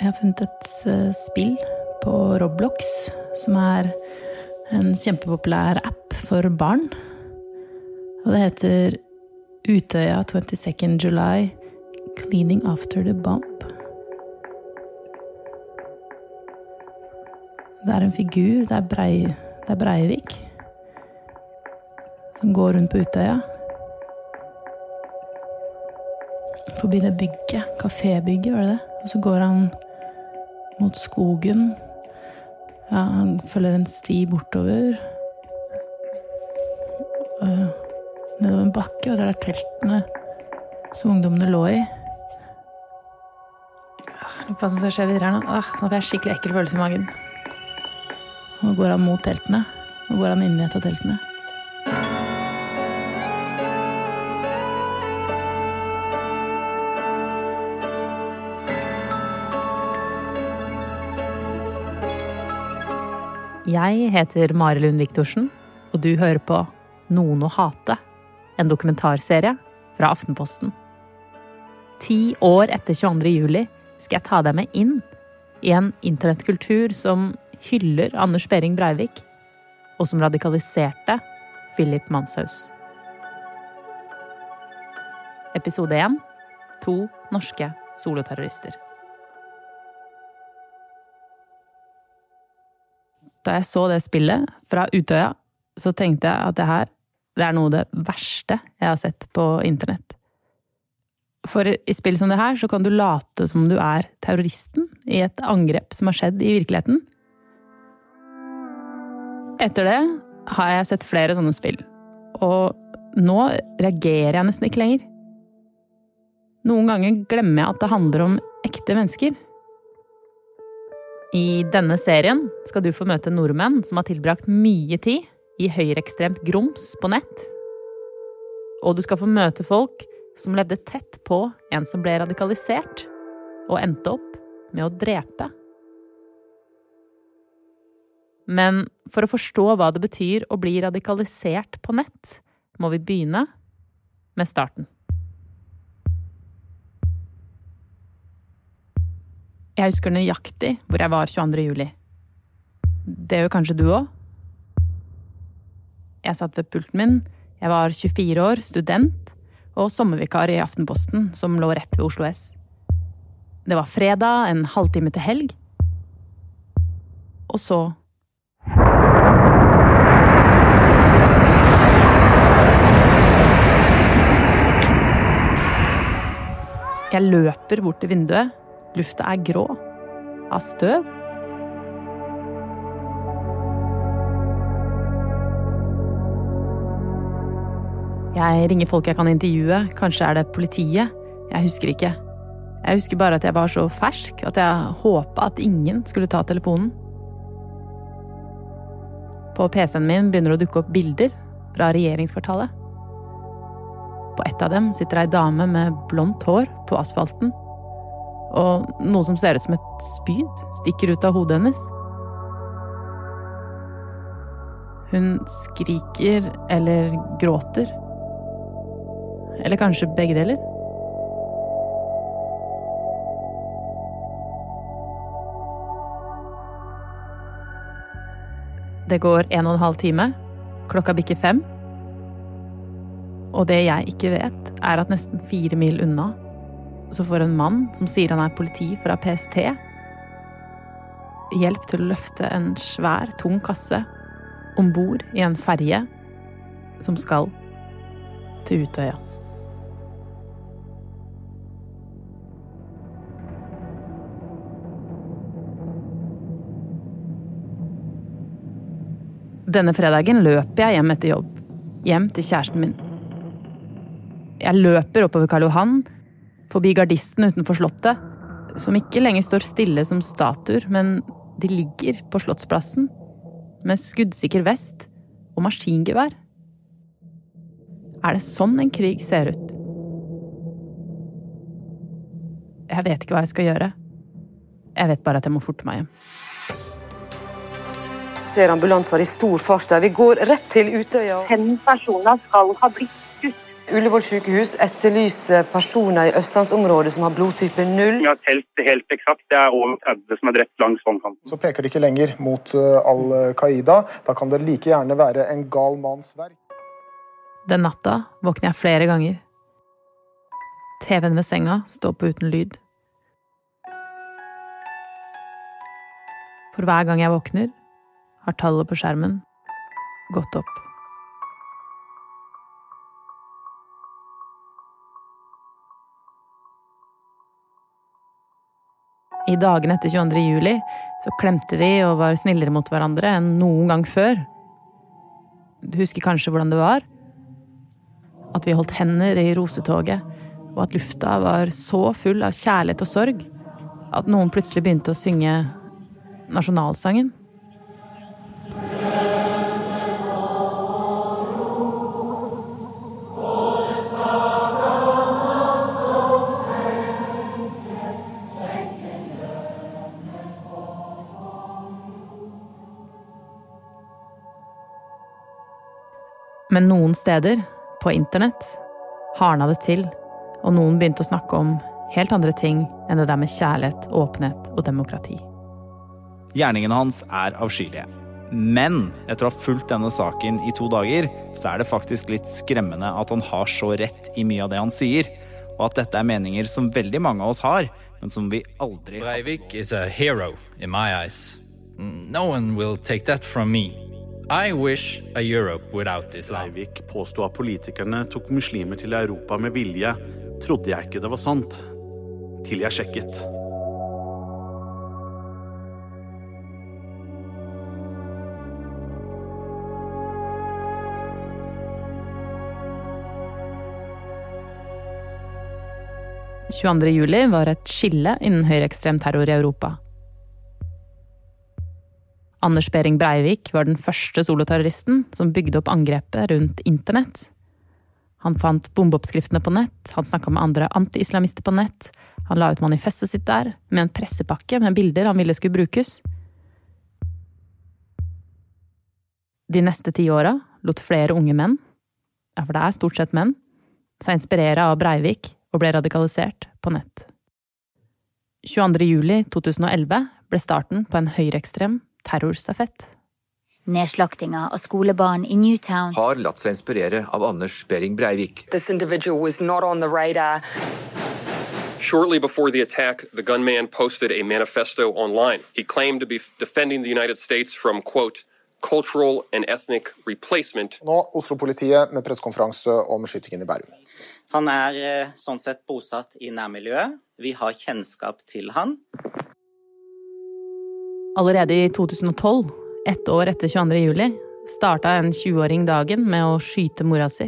Jeg har funnet et eh, spill på Roblox som er en kjempepopulær app for barn. Og det heter Utøya 22nd July Cleaning After the Bomb. Det er en figur, det er, Brei, det er Breivik, som går rundt på Utøya. Forbi det bygget, kafébygget, var det det? Og så går han mot skogen. Ja, han følger en sti bortover. Uh, nedover en bakke, og der er teltene som ungdommene lå i. Hva som skal skje videre her nå? Åh, nå får jeg skikkelig ekkel følelse i magen. Nå går han mot teltene. Nå går han inn i et av teltene. Jeg heter Mari Lund Viktorsen, og du hører på Noen å hate, en dokumentarserie fra Aftenposten. Ti år etter 22. juli skal jeg ta deg med inn i en internettkultur som hyller Anders Behring Breivik, og som radikaliserte Philip Manshaus. Episode 1 To norske soloterrorister. Da jeg så det spillet fra Utøya, så tenkte jeg at det her det er noe av det verste jeg har sett på internett. For i spill som det her, så kan du late som du er terroristen i et angrep som har skjedd i virkeligheten. Etter det har jeg sett flere sånne spill, og nå reagerer jeg nesten ikke lenger. Noen ganger glemmer jeg at det handler om ekte mennesker. I denne serien skal du få møte nordmenn som har tilbrakt mye tid i høyreekstremt grums på nett. Og du skal få møte folk som levde tett på en som ble radikalisert, og endte opp med å drepe. Men for å forstå hva det betyr å bli radikalisert på nett, må vi begynne med starten. Jeg husker nøyaktig hvor jeg var 22. juli. Det gjør kanskje du òg? Jeg satt ved pulten min, jeg var 24 år, student og sommervikar i Aftenposten, som lå rett ved Oslo S. Det var fredag, en halvtime til helg. Og så Jeg løper bort til vinduet. Lufta er grå. Av støv. Jeg ringer folk jeg kan intervjue. Kanskje er det politiet. Jeg husker ikke. Jeg husker bare at jeg var så fersk at jeg håpa at ingen skulle ta telefonen. På PC-en min begynner det å dukke opp bilder fra regjeringskvartalet. På ett av dem sitter ei dame med blondt hår på asfalten. Og noe som ser ut som et spyd, stikker ut av hodet hennes. Hun skriker eller gråter. Eller kanskje begge deler? Det går en og en halv time. Klokka bikker fem. Og det jeg ikke vet, er at nesten fire mil unna så får en mann som sier han er politi fra PST, hjelp til å løfte en svær, tung kasse om bord i en ferje som skal til Utøya. Denne fredagen løper jeg hjem etter jobb. Hjem til kjæresten min. Jeg løper oppover Karl Johan, forbi gardisten utenfor Slottet, som ikke lenger står stille som statuer, men de ligger på Slottsplassen med skuddsikker vest og maskingevær. Er det sånn en krig ser ut? Jeg vet ikke hva jeg skal gjøre. Jeg vet bare at jeg må forte meg hjem ser ambulanser i stor fart der. Vi går rett til Utøya. Fem personer skal ha blitt. Ullevål sykehus etterlyser personer i østlandsområdet som har blodtype 0. Vi har telt helt eksakt. Det er over 30 som er drept langs vannkanten. Så peker det ikke lenger mot eh, Al Qaida. Da kan det like gjerne være en gal manns verk. Den natta våkner jeg flere ganger. TV-en ved senga står på uten lyd. For hver gang jeg våkner, har tallet på skjermen gått opp. I dagene etter 22. juli så klemte vi og var snillere mot hverandre enn noen gang før. Du husker kanskje hvordan det var? At vi holdt hender i rosetoget, og at lufta var så full av kjærlighet og sorg at noen plutselig begynte å synge nasjonalsangen. Men noen steder, på internett, hardna det til, og noen begynte å snakke om helt andre ting enn det der med kjærlighet, åpenhet og demokrati. Gjerningene hans er avskyelige. Men etter å ha fulgt denne saken i to dager, så er det faktisk litt skremmende at han har så rett i mye av det han sier, og at dette er meninger som veldig mange av oss har, men som vi aldri Breivik is a hero in my eyes. No one will take that from me. I wish a Europe without Islam. Breivik påsto at politikerne tok muslimer til Europa med vilje, trodde jeg ikke det var sant. Til jeg sjekket. «22. juli var et skille innen høyreekstrem terror i Europa. Anders Behring Breivik var den første soloterroristen som bygde opp angrepet rundt internett. Han fant bombeoppskriftene på nett, han snakka med andre anti-islamister på nett, han la ut manifestet sitt der, med en pressepakke med bilder han ville skulle brukes. De neste ti åra lot flere unge menn, ja, for det er stort sett menn, seg inspirere av Breivik og ble radikalisert på nett. 22. juli 2011 ble starten på en høyreekstrem terrorstafett. Nedslaktinga av skolebarn i Newtown har latt seg inspirere av Anders Behring Breivik. This individual was not on the radar. Shortly before the attack, the gunman posted a manifesto online. He claimed to be defending the United States from, quote, cultural and ethnic replacement. Nå Oslo-politiet med pressekonferanse om skytingen i Bærum. Han er eh, sånn sett bosatt i nærmiljøet. Vi har kjennskap til han. Allerede i 2012, ett år etter 22. juli, starta en 20-åring dagen med å skyte mora si,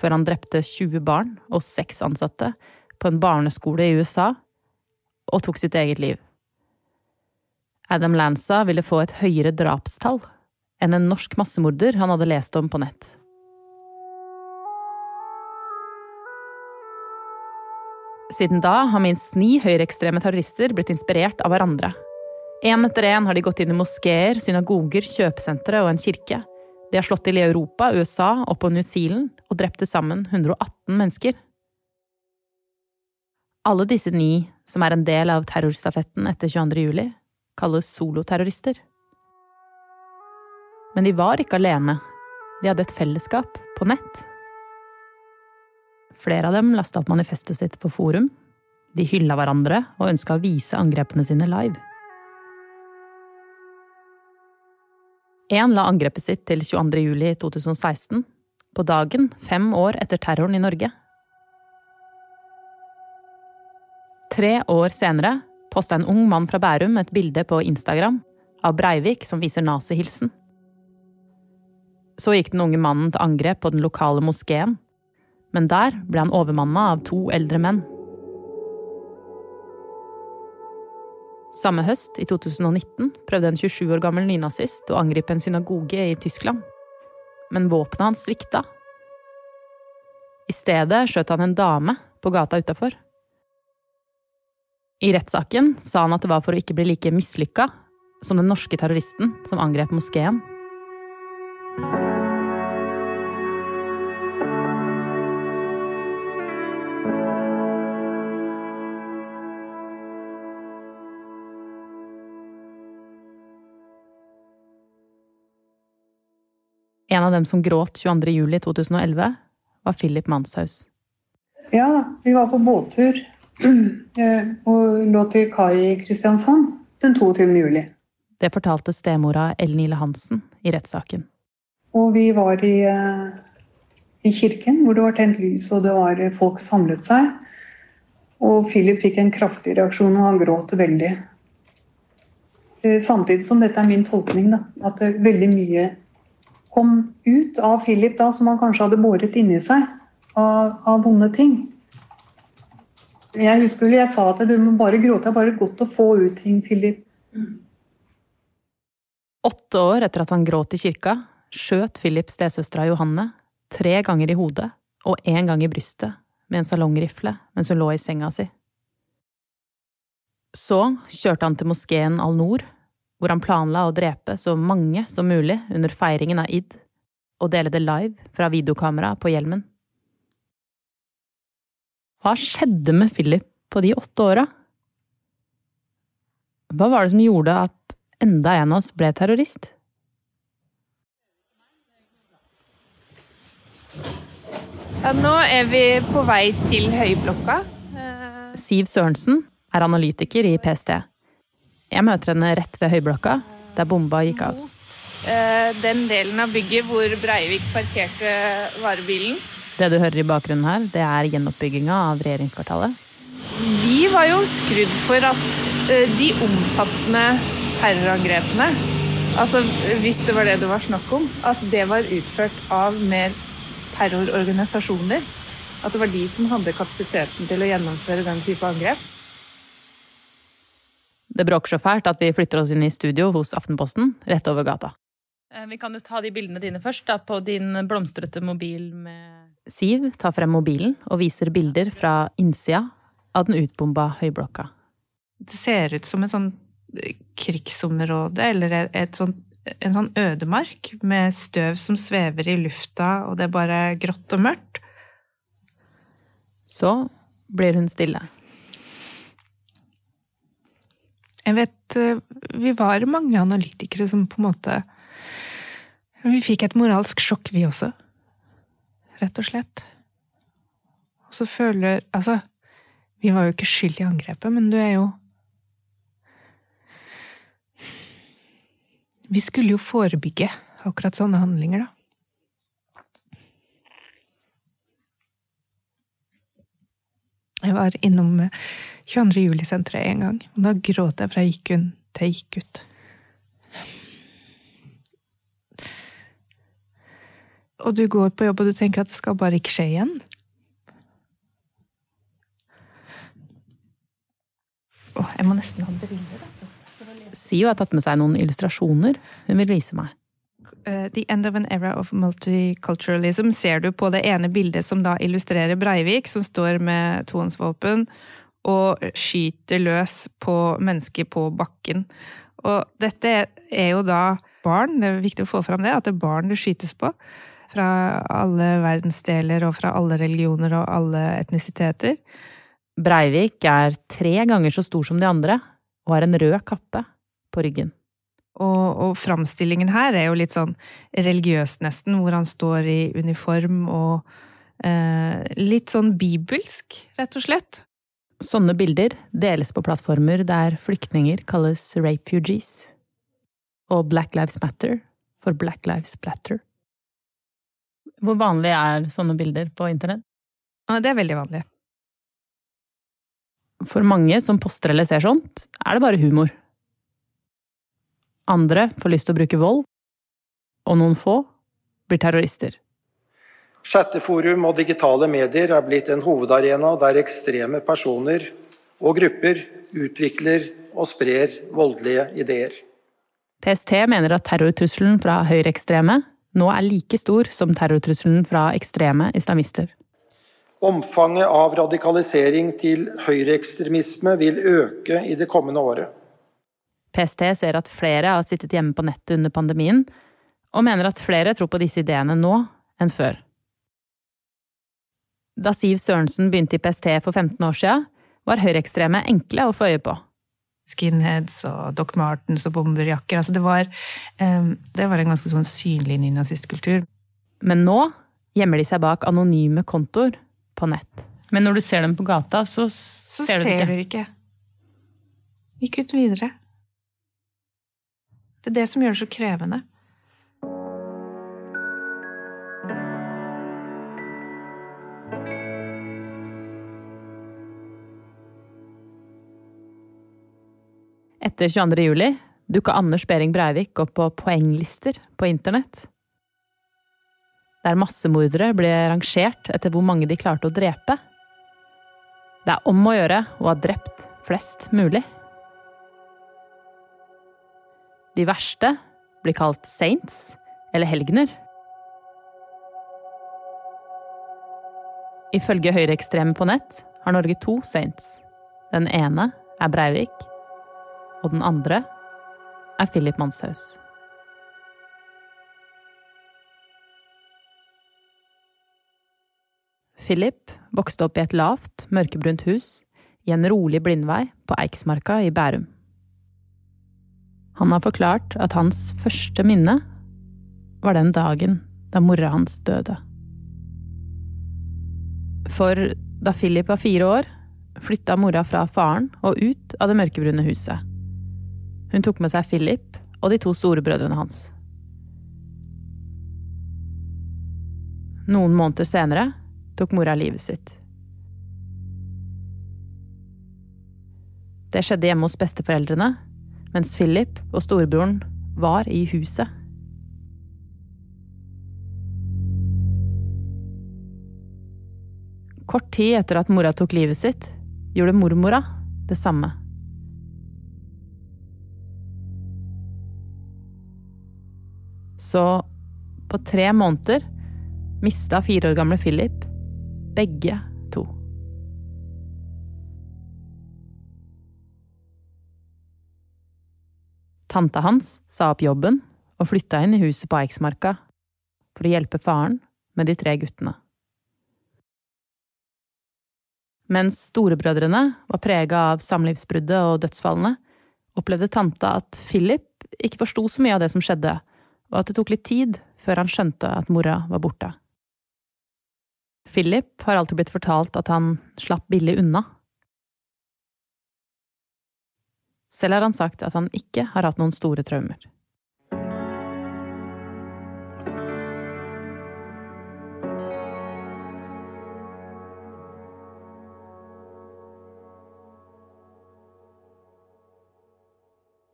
før han drepte 20 barn og seks ansatte på en barneskole i USA, og tok sitt eget liv. Adam Lanza ville få et høyere drapstall enn en norsk massemorder han hadde lest om på nett. Siden da har minst ni høyreekstreme terrorister blitt inspirert av hverandre Én etter én har de gått inn i moskeer, synagoger, kjøpesentre og en kirke. De har slått til i Europa, USA og på New Zealand og drept til sammen 118 mennesker. Alle disse ni, som er en del av terrorstafetten etter 22. juli, kalles soloterrorister. Men de var ikke alene. De hadde et fellesskap på nett. Flere av dem lasta opp manifestet sitt på forum. De hylla hverandre og ønska å vise angrepene sine live. Én la angrepet sitt til 22.07.2016, på dagen fem år etter terroren i Norge. Tre år senere posta en ung mann fra Bærum et bilde på Instagram av Breivik som viser nazihilsen. Så gikk den unge mannen til angrep på den lokale moskeen, men der ble han overmanna av to eldre menn. Samme høst, i 2019, prøvde en 27 år gammel nynazist å angripe en synagoge i Tyskland. Men våpenet hans svikta. I stedet skjøt han en dame på gata utafor. I rettssaken sa han at det var for å ikke bli like mislykka som den norske terroristen som angrep moskeen. En av dem som gråt 22. juli 2011, var Philip Manshaus. Ja, vi var på båttur eh, og lå til kai i Kristiansand den 22. juli. Det fortalte stemora Ellen Ile Hansen i rettssaken. Og vi var i, eh, i kirken hvor det var tent lys og det var folk samlet seg. Og Philip fikk en kraftig reaksjon, og han gråt veldig. Eh, samtidig som dette er min tolkning, da, at veldig mye kom ut av Philip da, som han kanskje hadde båret inni seg av, av vonde ting. Jeg husker jeg sa at du må bare gråte. Det er bare godt å få ut ting, Philip. Åtte år etter at han gråt i kirka, skjøt Philip stesøstera Johanne tre ganger i hodet og én gang i brystet med en salongrifle mens hun lå i senga si. Så kjørte han til moskeen Al-Noor, hvor han planla å drepe så mange som mulig under feiringen av id, og dele det live fra videokamera på hjelmen. Hva skjedde med Philip på de åtte åra? Hva var det som gjorde at enda en av oss ble terrorist? Ja, nå er vi på vei til Høyblokka. Siv Sørensen er analytiker i PST. Jeg møter henne rett ved Høyblokka, der bomba gikk av. Eh, den delen av bygget hvor Breivik parkerte varebilen. Det du hører i bakgrunnen her, det er gjenoppbygginga av regjeringskvartalet. Vi var jo skrudd for at eh, de omfattende terrorangrepene, altså hvis det var det det var snakk om, at det var utført av mer terrororganisasjoner. At det var de som hadde kapasiteten til å gjennomføre den type angrep. Det bråker så fælt at vi flytter oss inn i studio hos Aftenposten, rett over gata. Eh, vi kan jo ta de bildene dine først, da, på din blomstrete mobil med Siv tar frem mobilen og viser bilder fra innsida av den utbomba høyblokka. Det ser ut som et sånn krigsområde, eller et sånt en sånn ødemark med støv som svever i lufta, og det er bare grått og mørkt. Så blir hun stille. Jeg vet Vi var mange analytikere som på en måte Vi fikk et moralsk sjokk, vi også. Rett og slett. Og så føler Altså, vi var jo ikke skyld i angrepet, men du er jo Vi skulle jo forebygge akkurat sånne handlinger, da. Jeg var innom 22. juli-senteret en gang, og da gråt jeg fra jeg gikk inn til jeg gikk ut. Og du går på jobb og du tenker at det skal bare ikke skje igjen. Åh, jeg må nesten ha briller, altså. Sio har tatt med seg noen illustrasjoner hun vil vise meg. Uh, the End of an Era of Multiculturalism ser du på det ene bildet som da illustrerer Breivik, som står med tohåndsvåpen og skyter løs på mennesker på bakken. Og dette er jo da barn, det er viktig å få fram det, at det er barn det skytes på. Fra alle verdensdeler og fra alle religioner og alle etnisiteter. Breivik er tre ganger så stor som de andre, og har en rød kappe på ryggen. Og, og framstillingen her er jo litt sånn religiøs, nesten, hvor han står i uniform og eh, litt sånn bibelsk, rett og slett. Sånne bilder deles på plattformer der flyktninger kalles rapefugees, og Black Lives Matter for Black Lives Platter. Hvor vanlig er sånne bilder på internett? Det er veldig vanlig. For mange som poster eller ser sånt, er det bare humor. Andre får lyst til å bruke vold, og noen få blir terrorister. Chatteforum og digitale medier er blitt en hovedarena der ekstreme personer og grupper utvikler og sprer voldelige ideer. PST mener at terrortrusselen fra høyreekstreme nå er like stor som terrortrusselen fra ekstreme islamister. Omfanget av radikalisering til høyreekstremisme vil øke i det kommende året. PST ser at flere har sittet hjemme på nettet under pandemien, og mener at flere tror på disse ideene nå enn før. Da Siv Sørensen begynte i PST for 15 år siden, var høyreekstreme enkle å få øye på. skinheads og Doc Martens og bomberjakker. Altså det, var, um, det var en ganske sånn synlig nynazistkultur. Men nå gjemmer de seg bak anonyme kontoer på nett. Men når du ser dem på gata, så, Så ser du det ikke. ikke. Gikk ut videre. Det er det som gjør det så krevende. Etter 22. juli dukka Anders Behring Breivik opp på poenglister på internett. Der massemordere ble rangert etter hvor mange de klarte å drepe. Det er om å gjøre å ha drept flest mulig. De verste blir kalt saints eller helgener. Ifølge høyreekstreme på nett har Norge to saints. Den ene er Breivik, og den andre er Philip Manshaus. Philip vokste opp i et lavt, mørkebrunt hus i en rolig blindvei på Eiksmarka i Bærum. Han har forklart at hans første minne var den dagen da mora hans døde. For da Philip var fire år, flytta mora fra faren og ut av det mørkebrune huset. Hun tok med seg Philip og de to storebrødrene hans. Noen måneder senere tok mora livet sitt. Det skjedde hjemme hos besteforeldrene, mens Philip og storebroren var i huset. Kort tid etter at mora tok livet sitt, gjorde mormora det samme. Så på tre måneder mista fire år gamle Philip begge to. Tanta hans sa opp jobben og flytta inn i huset på Eiksmarka for å hjelpe faren med de tre guttene. Mens storebrødrene var prega av samlivsbruddet og dødsfallene, opplevde tanta at Philip ikke forsto så mye av det som skjedde, og at det tok litt tid før han skjønte at mora var borte. Philip har alltid blitt fortalt at han slapp billig unna. Selv har han sagt at han ikke har hatt noen store traumer.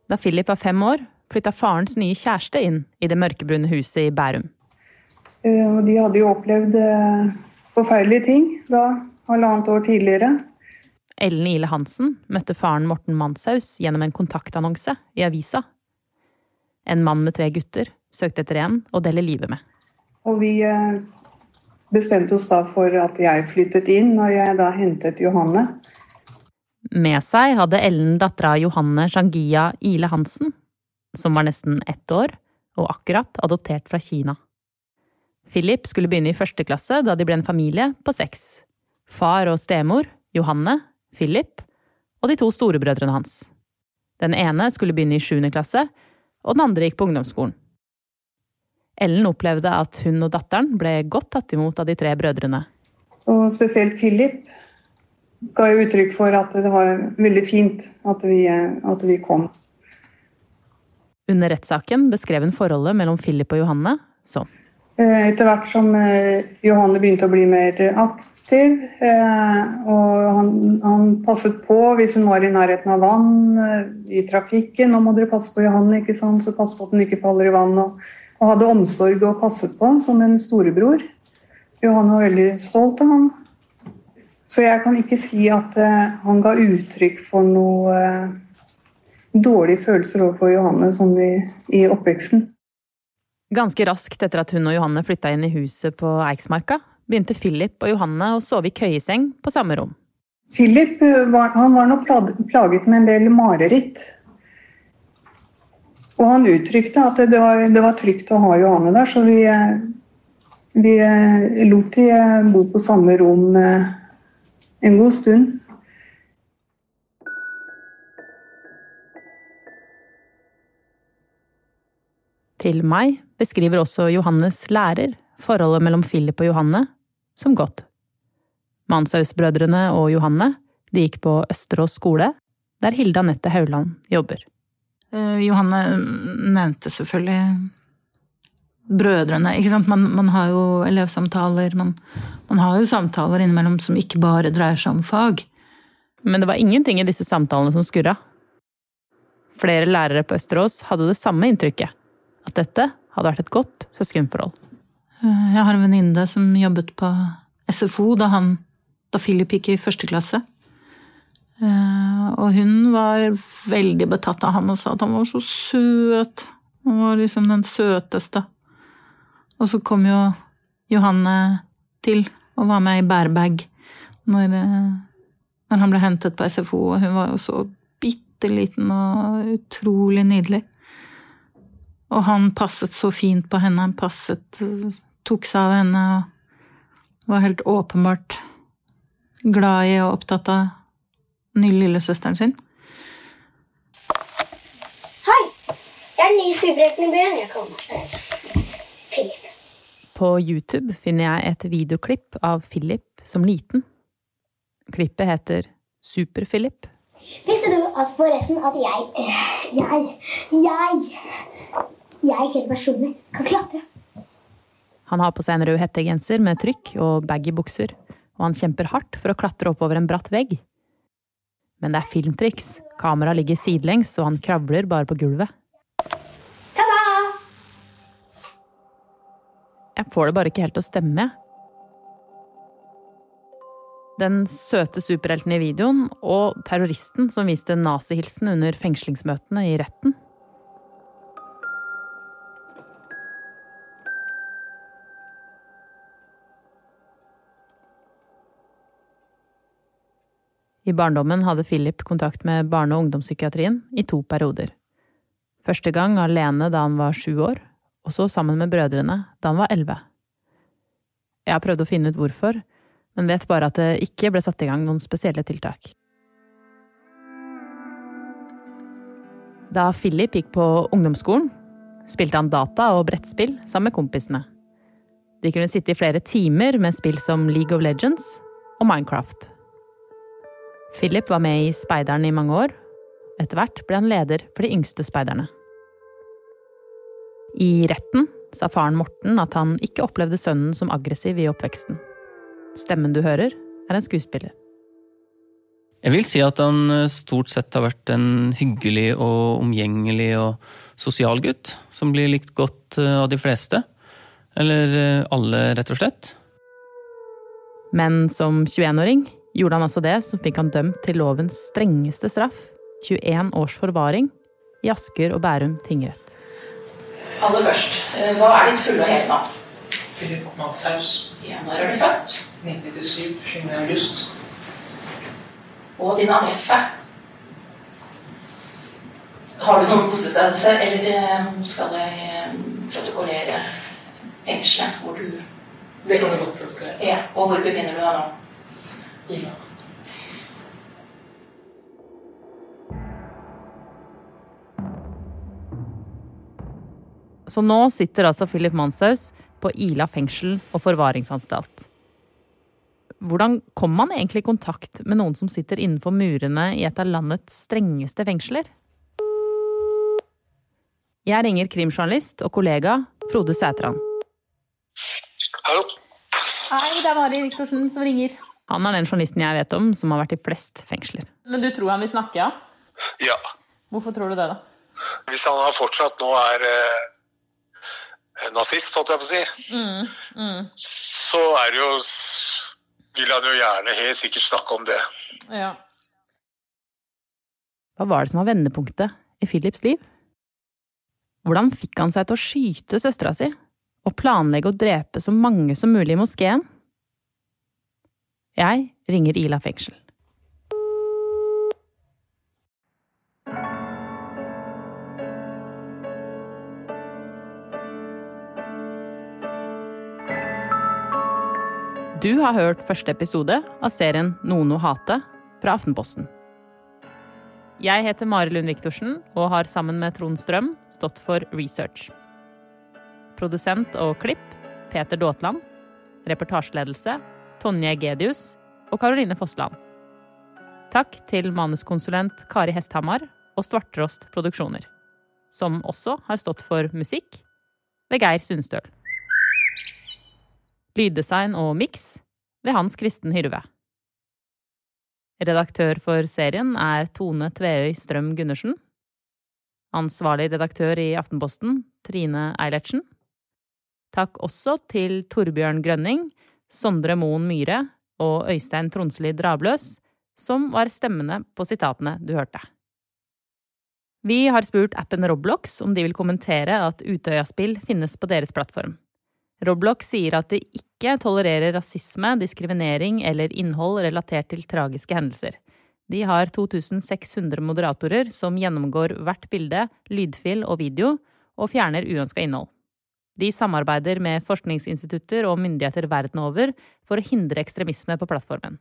Da Philip var fem år, flytta farens nye kjæreste inn i det mørkebrune huset i Bærum. Eh, de hadde jo opplevd eh, forferdelige ting da, halvannet år tidligere. Ellen Ile Hansen møtte faren Morten Manshaus gjennom en kontaktannonse i avisa. En mann med tre gutter søkte etter en å dele livet med. Og vi eh, bestemte oss da for at jeg flyttet inn når jeg da hentet Johanne. Med seg hadde Ellen dattera Johanne Shangia Ile Hansen, som var nesten ett år og akkurat adoptert fra Kina. Philip skulle begynne i første klasse da de ble en familie på seks. Far og stemor, Johanne, Philip og de to storebrødrene hans. Den ene skulle begynne i sjuende klasse, og den andre gikk på ungdomsskolen. Ellen opplevde at hun og datteren ble godt tatt imot av de tre brødrene. Og spesielt Philip ga uttrykk for at det var veldig fint at vi, at vi kom. Under rettssaken beskrev hun forholdet mellom Philip og Johanne sånn. Eh, Etter hvert som eh, Johanne begynte å bli mer aktiv, eh, og han, han passet på hvis hun var i nærheten av vann, i trafikken. 'Nå må dere passe på Johanne, ikke sant? så pass på at hun ikke faller i vann.' Og, og hadde omsorg og passet på som en storebror. Johanne var veldig stolt av ham. Så jeg kan ikke si at han ga uttrykk for noe dårlige følelser overfor Johanne sånn i, i oppveksten. Ganske raskt etter at hun og Johanne flytta inn i huset på Eiksmarka, begynte Philip og Johanne å sove i køyeseng på samme rom. Philip eh, var, han var nok plaget med en del mareritt. Og han uttrykte at det var, det var trygt å ha Johanne der, så vi, eh, vi eh, lot de bo på samme rom en god stund. Til meg beskriver også Johannes lærer forholdet mellom Philip og Johanne som godt. Manshaus-brødrene og Johanne de gikk på Østerås skole, der Hilde Anette Hauland jobber. Eh, Johanne nevnte selvfølgelig brødrene. ikke sant? Man, man har jo elevsamtaler, man, man, har jo samtaler innimellom som ikke bare dreier seg om fag. Men det var ingenting i disse samtalene som skurra. Flere lærere på Østerås hadde det samme inntrykket. At dette hadde vært et godt søskenforhold. Eh, jeg har en venninne som jobbet på SFO da, han, da Philip gikk i første klasse. Eh, og hun var veldig betatt av ham og sa at han var så søt. Han var liksom den søteste. Og så kom jo Johanne til og var med i bærbag når, eh, når han ble hentet på SFO, og hun var jo så bitte liten og utrolig nydelig. Og han passet så fint på henne. Han passet, tok seg av henne og var helt åpenbart glad i og opptatt av den nye lillesøsteren sin. Hei! Jeg er ny superhelten i byen. Jeg kaller meg Philip. På YouTube finner jeg et videoklipp av Philip som liten. Klippet heter Super-Philip. Visste du at forresten at jeg Jeg Jeg Jeg helt personlig kan klatre? Han har på seg en rød hettegenser med trykk og baggy bukser, og han kjemper hardt for å klatre oppover en bratt vegg. Men det er filmtriks. Kameraet ligger sidelengs, og han kravler bare på gulvet. Jeg får det bare ikke helt til å stemme, jeg. Den søte superhelten i videoen og terroristen som viste nazihilsen under fengslingsmøtene i retten. I barndommen hadde Philip kontakt med barne- og ungdomspsykiatrien i to perioder. Første gang alene da han var sju år, og så sammen med brødrene da han var elleve. Jeg har prøvd å finne ut hvorfor, men vet bare at det ikke ble satt i gang noen spesielle tiltak. Da Philip gikk på ungdomsskolen, spilte han data og brettspill sammen med kompisene. De kunne sitte i flere timer med spill som League of Legends og Minecraft. Philip var med i Speideren i mange år. Etter hvert ble han leder for de yngste speiderne. I retten sa faren Morten at han ikke opplevde sønnen som aggressiv i oppveksten. Stemmen du hører, er en skuespiller. Jeg vil si at han eh, stort sett har vært en hyggelig og omgjengelig og sosial gutt, som blir likt godt eh, av de fleste. Eller eh, alle, rett og slett. Men som 21-åring gjorde han altså det som fikk han dømt til lovens strengeste straff, 21 års forvaring, i Asker og Bærum tingrett. Aller først, eh, hva er ditt fulle og hele navn? Philip Manshaus. Ja, når er du født? 1997. 7. august. Og din adresse? Har du noen bostedsadresse, eller eh, skal jeg eh, protokollere fengselet hvor du Det kan du godt protokollere. Ja, og hvor befinner du deg nå? Så nå sitter altså Philip Manshaus på Ila fengsel og forvaringsanstalt. Hvordan kom man egentlig i kontakt med noen som sitter innenfor murene i et av landets strengeste fengsler? Jeg ringer krimjournalist og kollega Frode Sætran. Hallo. Hei, det er Mari Viktorsen som ringer. Han er den journalisten jeg vet om som har vært i flest fengsler. Men du tror han vil snakke, ja? Ja. Hvorfor tror du det, da? Hvis han har fortsatt nå er eh, nazist, holdt jeg på å si, Mm, mm. så er det jo vil han jo gjerne helt sikkert snakke om det. Ja. Hva var det som var vendepunktet i Philips liv? Hvordan fikk han seg til å skyte søstera si og planlegge å drepe så mange som mulig i moskeen? Jeg ringer Ila fengsel. Du har hørt første episode av serien Noen å hate fra Aftenposten. Jeg heter Mari Lund Viktorsen og har sammen med Trond Strøm stått for research. Produsent og klipp Peter Daatland. Reportasjeledelse Tonje Gedius og Karoline Fossland. Takk til manuskonsulent Kari Hesthamar og Svarttrost Produksjoner, som også har stått for musikk ved Geir Sundstøl. Lyddesign og miks ved Hans Kristen Hyrve. Redaktør for serien er Tone Tveøy Strøm Gundersen. Ansvarlig redaktør i Aftenposten, Trine Eilertsen. Takk også til Torbjørn Grønning, Sondre Moen Myhre og Øystein Tronsli Drabløs, som var stemmene på sitatene du hørte. Vi har spurt appen Roblox om de vil kommentere at Utøya-spill finnes på deres plattform. Roblox sier at de ikke tolererer rasisme, diskriminering eller innhold relatert til tragiske hendelser. De har 2600 moderatorer som gjennomgår hvert bilde, lydfil og video, og fjerner uønska innhold. De samarbeider med forskningsinstitutter og myndigheter verden over for å hindre ekstremisme på plattformen.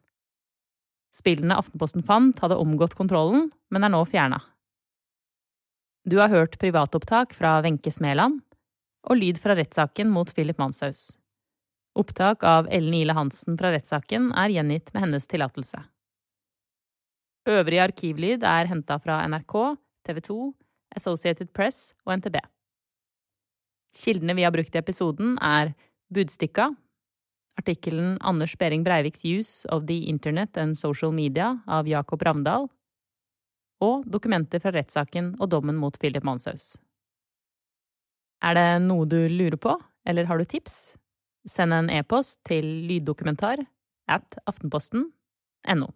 Spillene Aftenposten fant, hadde omgått kontrollen, men er nå fjerna. Du har hørt privatopptak fra Wenche Smeland og lyd fra rettssaken mot Philip Manshaus. Opptak av Ellen Ile Hansen fra rettssaken er gjengitt med hennes tillatelse. Øvrig arkivlyd er henta fra NRK, TV 2, Associated Press og NTB. Kildene vi har brukt i episoden, er Budstikka, artikkelen Anders Behring Breiviks Use of the Internet and Social Media av Jakob Ravndal, og dokumenter fra rettssaken og dommen mot Philip Manshaus. Er det noe du lurer på, eller har du tips? Send en e-post til lyddokumentar at aftenposten.no.